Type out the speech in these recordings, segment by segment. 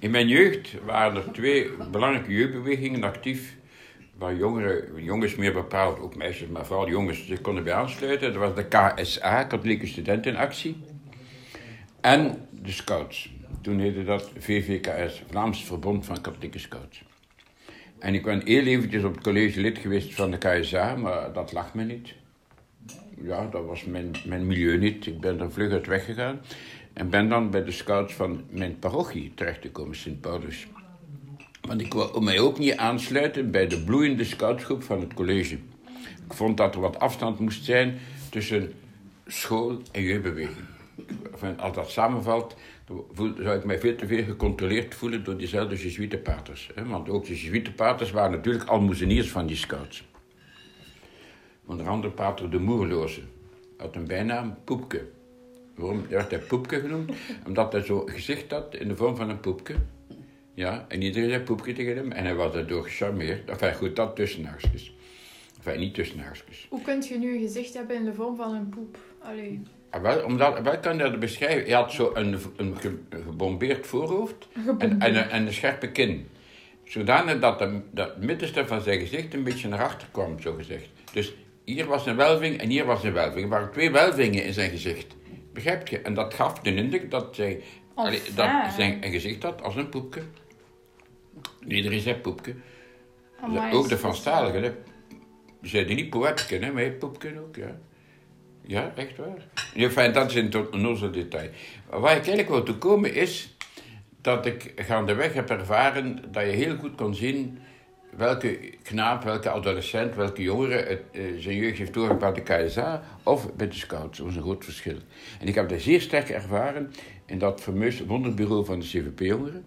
In mijn jeugd waren er twee belangrijke jeugdbewegingen actief. Waar jongeren, jongens meer bepaald, ook meisjes, maar vooral jongens zich konden bij aansluiten. Dat was de KSA, Katholieke Studentenactie. En de Scouts. Toen heette dat VVKS, Vlaams Verbond van Katholieke Scouts. En ik ben heel eventjes op het college lid geweest van de KSA, maar dat lag me niet. Ja, dat was mijn, mijn milieu niet. Ik ben er vlug uit weggegaan. En ben dan bij de scouts van mijn parochie terechtgekomen, Sint Paulus. Want ik wou mij ook niet aansluiten bij de bloeiende scoutsgroep van het college. Ik vond dat er wat afstand moest zijn tussen school en jeugdbeweging. Als dat samenvalt, zou ik mij veel te veel gecontroleerd voelen door diezelfde Jesuitenpaters. Want ook de Jesuitenpaters waren natuurlijk almoezeniers van die scouts. Onder andere pater de Moerloze. Had een bijnaam Poepke. Waarom werd hij Poepke genoemd? Omdat hij zo gezicht had in de vorm van een poepke. Ja, en iedereen zei Poepke tegen hem. En hij was daardoor gecharmeerd. Enfin goed, dat tussenhaakjes. Enfin, niet tussenhaakjes. Hoe kunt je nu een gezicht hebben in de vorm van een poep? Allee. Ah, wel, omdat, wel kan je dat beschrijven. Hij had zo een, een, ge- een gebombeerd voorhoofd en, en, een, en een scherpe kin. Zodanig dat de, dat het middenste van zijn gezicht een beetje naar achter kwam, zo gezegd. Dus hier was een welving en hier was een welving. Er waren twee welvingen in zijn gezicht. Begrijp je? En dat gaf de indruk dat, hij, allee, dat zijn een gezicht had als een poepje. Iedereen zei poepje. Amai, ook de Franstaligen, hè. Ze zeiden niet poëtje, hè, maar poepje ook, ja. Ja, echt waar. Enfin, dat is een tot een detail. Waar ik eigenlijk wil toe komen is dat ik gaandeweg heb ervaren dat je heel goed kon zien welke knaap, welke adolescent, welke jongere het, eh, zijn jeugd heeft doorgebracht bij de KSA of bij de Scouts. Dat was een groot verschil. En ik heb dat zeer sterk ervaren in dat fameus wonderbureau van de CVP-jongeren.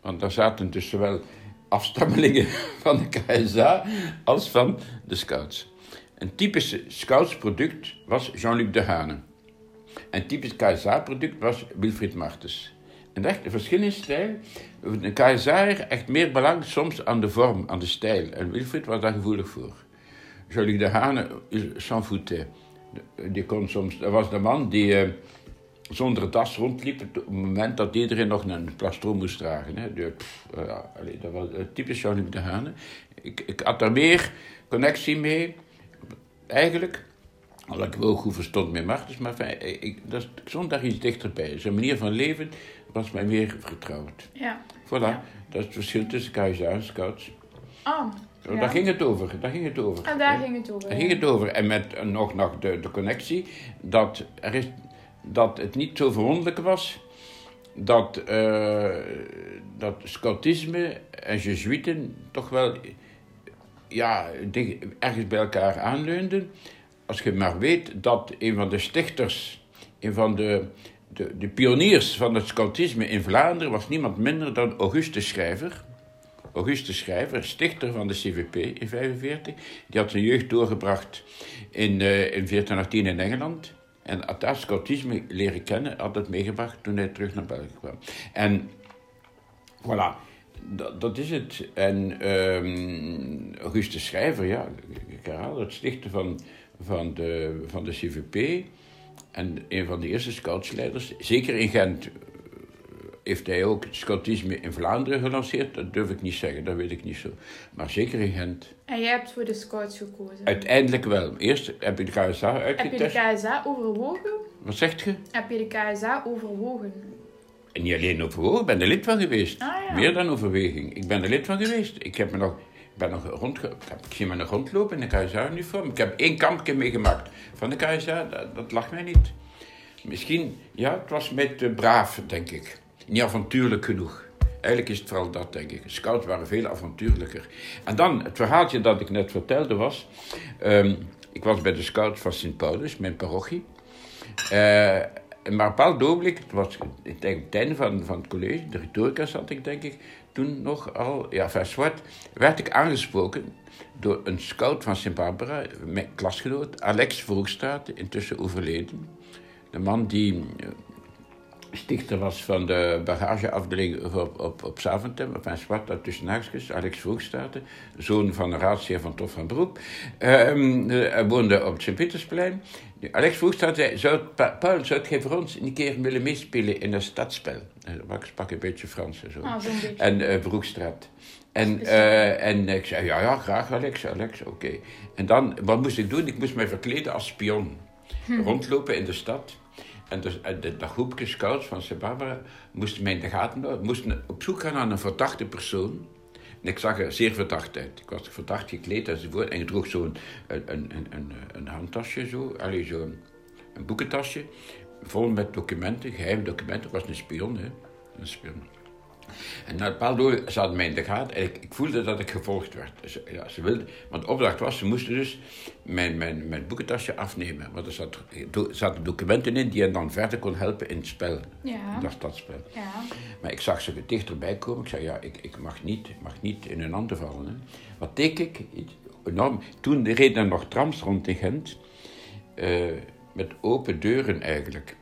Want daar zaten dus zowel afstammelingen van de KSA als van de Scouts. Een typisch Scouts-product was Jean-Luc Dehane. Een typisch KSA-product was Wilfried Martens. En echt een verschil in stijl. De KSA echt meer belang soms aan de vorm, aan de stijl. En Wilfried was daar gevoelig voor. Jean-Luc Dehane s'en foutait. Die kon soms, dat was de man die eh, zonder das rondliep op het moment dat iedereen nog een plastron moest dragen. Hè. De, eh, dat was eh, typisch Jean-Luc Dehane. Ik, ik had daar meer connectie mee, eigenlijk. Al ik wel goed verstond met Martens, maar fijn, ik, dat, daar iets dichterbij. Zijn manier van leven was mij meer vertrouwd. Ja. Voilà, Ja. dat is het verschil tussen KSA en Scouts. Ah. Oh, ja. Daar ging het over, daar ging het over. En daar hè. ging het over. Daar ging het over. En met eh, nog, nog de, de connectie dat, er is, dat het niet zo verwonderlijk was dat, eh, dat scoutisme en jezuïten toch wel ja, ergens bij elkaar aanleunden. Als je maar weet dat een van de stichters, een van de, de, de pioniers van het scoutisme in Vlaanderen was niemand minder dan Augustus Schrijver. Augustus Schrijver, stichter van de CVP in 1945. Die had zijn jeugd doorgebracht in, eh, in 1418 in Engeland. En had daar scoutisme leren kennen, had het meegebracht toen hij terug naar België kwam. En voilà, dat, dat is het. En ehm, Augustus Schrijver, ja, ik herhaal het, stichter van, van, de, van de CVP. En een van de eerste scoutsleiders, zeker in Gent, heeft hij ook het scoutisme in Vlaanderen gelanceerd. Dat durf ik niet zeggen, dat weet ik niet zo. Maar zeker in Gent. En jij hebt voor de scouts gekozen. Uiteindelijk wel. Eerst heb ik de KSA Heb je uitgetest. de KSA overwogen? Wat zegt je? Heb je de KSA overwogen? En niet alleen overwogen, ik ben er lid van geweest. Ah, ja. Meer dan overweging. Ik ben er lid van geweest. Ik heb me nog, ben nog rondge, ik zie me nog rondlopen in de KSA-uniform. Ik heb één kampje meegemaakt van de KSA, dat, dat lag mij niet. Misschien, ja, het was met te braaf, denk ik. Niet avontuurlijk genoeg. Eigenlijk is het vooral dat, denk ik. Scouts waren veel avontuurlijker. En dan, het verhaaltje dat ik net vertelde was... ehm, ik was bij de scouts van Sint Paulus, mijn parochie. Eh, maar op een bepaald ogenblik, het was het einde van, van het college, de retorica zat ik denk ik, toen nog al, ja, vers zwart, werd ik aangesproken door een scout van Sint Barbara, mijn klasgenoot, Alex Vroegstraat, intussen overleden. De man die, eh, stichter was van de bagageafdeling op, op, op Zaventem, op mijn zwart, dat tussen haakjes, Alex Vroegstaten, zoon van de raadsheer van Tof van Broek. Ehm, hij woonde op het Sint-Pietersplein. Alex Vroegstaten zei, zou Paul, zou het voor ons een keer willen meespelen in een stadspel? Ik sprak een beetje Frans en zo. Ah, beetje. En uh, Broekstraat. En, uh, en ik zei, ja, ja, graag Alex, Alex, oké. En dan, wat moest ik doen? Ik moest mij verkleden als spion. Hm. Rondlopen in de stad. En dus, de, de, groepje scouts van Barbara moesten mij in de gaten houden. Moesten op zoek gaan naar een verdachte persoon. En ik zag er zeer verdacht uit. Ik was verdacht gekleed enzovoort. En ik droeg zo'n een, een, een, een, handtasje, zo. Een boekentasje. Vol met documenten, geheime documenten. Ik was een spion, hè. Een spion. En na een paar dagen zat mij in de gaten en ik, ik, voelde dat ik gevolgd werd. Dus, ja, ze wilde, want de opdracht was, ze moesten dus mijn, mijn, mijn boekentasje afnemen. Want er zat, zaten documenten in die hen dan verder kon helpen in het spel. Ja. Dat stadspel. Ja. Maar ik zag ze dichterbij komen. Ik zei, ja, ik, ik mag, niet, mag niet in hun handen vallen. Hè. Wat deed ik? Enorm. Toen reden er nog trams rond in Gent. Uh, met open deuren eigenlijk.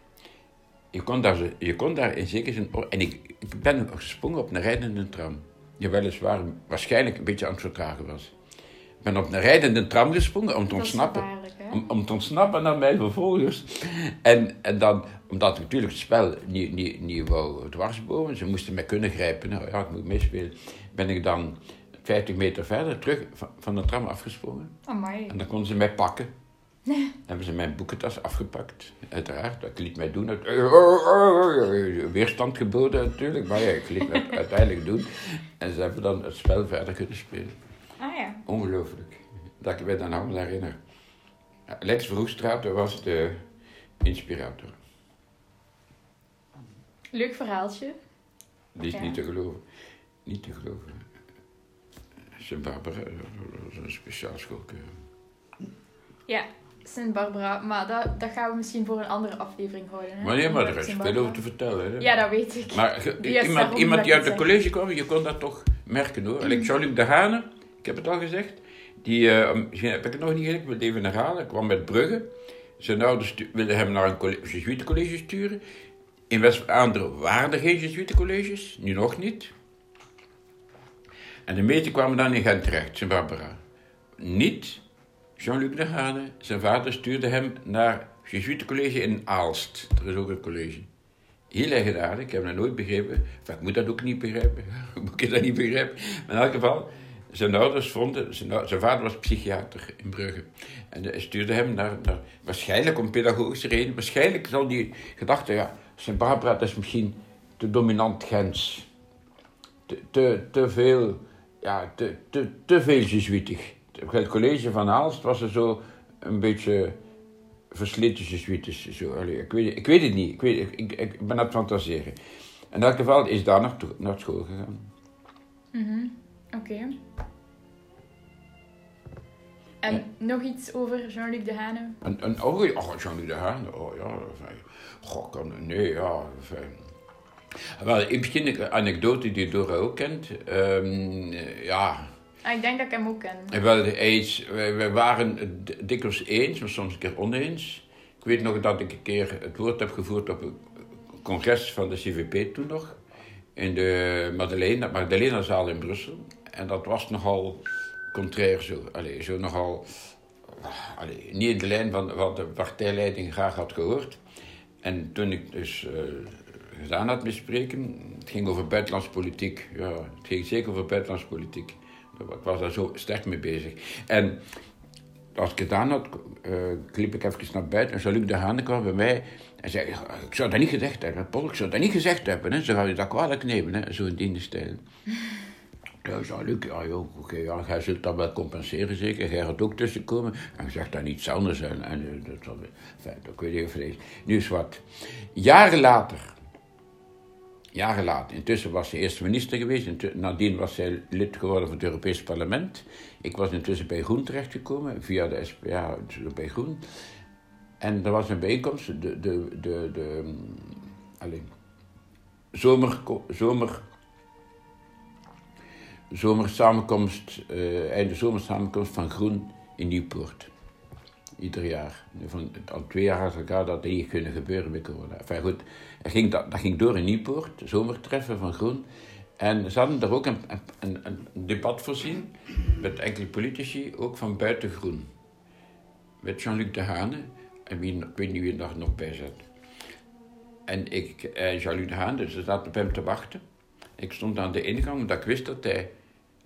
Je kon daar, je kon daar in zekere zin... En ik, ik ben gesprongen op een rijdende tram. Die weliswaar waarschijnlijk een beetje aan het vertragen was. Ik ben op een rijdende tram gesprongen om te ontsnappen. Om, om te ontsnappen naar mijn vervolgers. En, en dan, omdat natuurlijk het spel niet, niet, niet wou dwarsbomen, ze moesten mij kunnen grijpen. Nou ja, ik moet meespelen. Ben ik dan 50 meter verder terug van, van de tram afgesprongen. Amai. En dan konden ze mij pakken. hebben ze mijn boekentas afgepakt, uiteraard. Dat liet mij doen. Weerstand geboden natuurlijk, maar ja, ik liet het uiteindelijk doen. En ze hebben dan het spel verder kunnen spelen. Ah ja. Ongelooflijk. Dat ik me dan allemaal herinner. Lex Vroegstraat was de inspirator. Leuk verhaaltje. Die is niet te geloven. Niet te geloven. Sint Barbara, dat is een speciaal schoolke. Ja, Sint Barbara. Maar dat, dat gaan we misschien voor een andere aflevering houden. Hè? Maar nee, maar er is veel over te vertellen. Hè? Ja, dat weet ik. Maar iemand, iemand die uit het college kwam, je kon dat toch merken hoor. Mm. Jean-Luc de Hane, ik heb het al gezegd. Die, uh, heb ik het nog niet gezegd, ik wil het even herhalen. Ik kwam met Brugge. Zijn ouders wilden hem naar een Jesuitencollege sturen. In West-Vlaanderen waren er geen Jesuitencolleges, nu nog niet. En de meesten kwamen dan in Gent terecht, Sint Barbara. Niet Jean-Luc de Hane, zijn vader stuurde hem naar het College in Aalst. Er is ook een college. Heel erg ik heb dat nooit begrepen. Ik moet dat ook niet begrijpen. moet ik dat niet begrijpen? Maar in elk geval, zijn ouders vonden, zijn, vader was psychiater in Brugge. En hij stuurde hem naar, naar waarschijnlijk om pedagogische reden, waarschijnlijk zal die gedachte, ja, Sint Barbara dat is misschien te dominant Gens. Te, te, te veel, ja, te, te, te veel jesuitig het college van Aalst was er zo een beetje jesuitisch. Zo, ik, weet, ik weet het niet, ik, weet, ik, ik, ben aan het fantaseren. In elk geval is daar naar, naar school gegaan. Mm Oké. En nog iets over Jean-Luc de Hane? En, en, oh, oh Jean-Luc de Hane, oh ja. Goh, kan, nee, ja. Fijn. Wel, misschien een anekdote die Dora ook kent. Um, ja, ik denk dat ik hem ook ken. Wel, eens, we waren dikwijls eens, maar soms een keer oneens. Ik weet nog dat ik een keer het woord heb gevoerd op een congres van de CVP toen nog. In de Madeleine, Madeleine-zaal in Brussel. En dat was nogal contrair zo. Allee, zo nogal... Niet in de lijn van wat de partijleiding graag had gehoord. En toen ik dus uh, gedaan had met spreken, het ging over buitenlandse politiek. Ja, het ging zeker over buitenlandse politiek. Ik was daar zo sterk mee bezig. En als ik gedaan had, uh, liep ik even naar buiten en Jean-Luc de Haan kwam bij mij en zei: Ik zou dat niet gezegd hebben, Paul, ik zou dat niet gezegd hebben. Hè. Ze gaan je dat kwalijk nemen, hè. zo in die stijl. Ja, Jean-Luc, ja, joh, oké, ja, jij zult dat wel compenseren, zeker. Jij gaat ook tussenkomen. En je zegt dat iets anders. En, en eh, dat, fijn, dat weet ik even. Nu is wat. Jaren later jaren later. Intussen was ze eerste minister geweest. nadien was zij lid geworden van het Europees Parlement. Ik was intussen bij Groen terechtgekomen, via de SPA bij Groen. En er was een bijeenkomst, de, de, de, de alleen, zomer, zomer, zomersamenkomst, uh, einde zomersamenkomst van Groen in Nieuwpoort. Ieder jaar. Van, al twee jaar achter elkaar dat niet kunnen gebeuren bij corona. Goed, dat ging, dat, dat ging door in Nieuwpoort, zomertreffen van Groen. En ze hadden daar ook een, een, een debat voorzien met enkele politici, ook van buiten Groen. Met Jean-Luc de Hane, en wie, ik weet niet wie er nog bij zat. En ik, eh, Jean-Luc de Haan, dus ze zaten op hem te wachten. Ik stond aan de ingang, omdat ik wist dat hij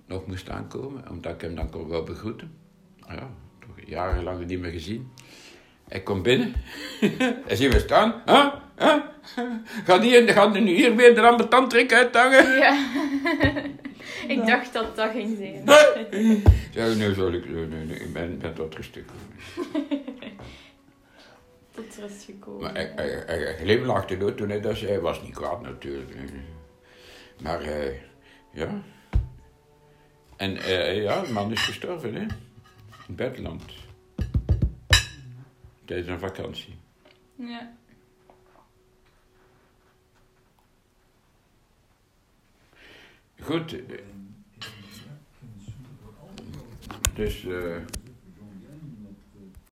nog moest aankomen, omdat ik hem dan kon wel begroeten. Ja, toch jarenlang niet meer gezien. Hij komt binnen. Hij ziet we staan. Huh? Huh? Gaat hij gaat nu hier weer de ambetant uithangen? Ja. ik dacht dat dat ging zijn. Ja, nee, zal ik, nee, nee, ik ben, ben tot rustig. Tot rust gekomen. Maar hij, hij, hij, hij glimlachte door toen hij dat zei. Hij was niet kwaad natuurlijk. Maar eh, ja. En eh, ja, de man is gestorven, hè. In het buitenland. Tijdens een vakantie. Ja. Goed. Dus... eh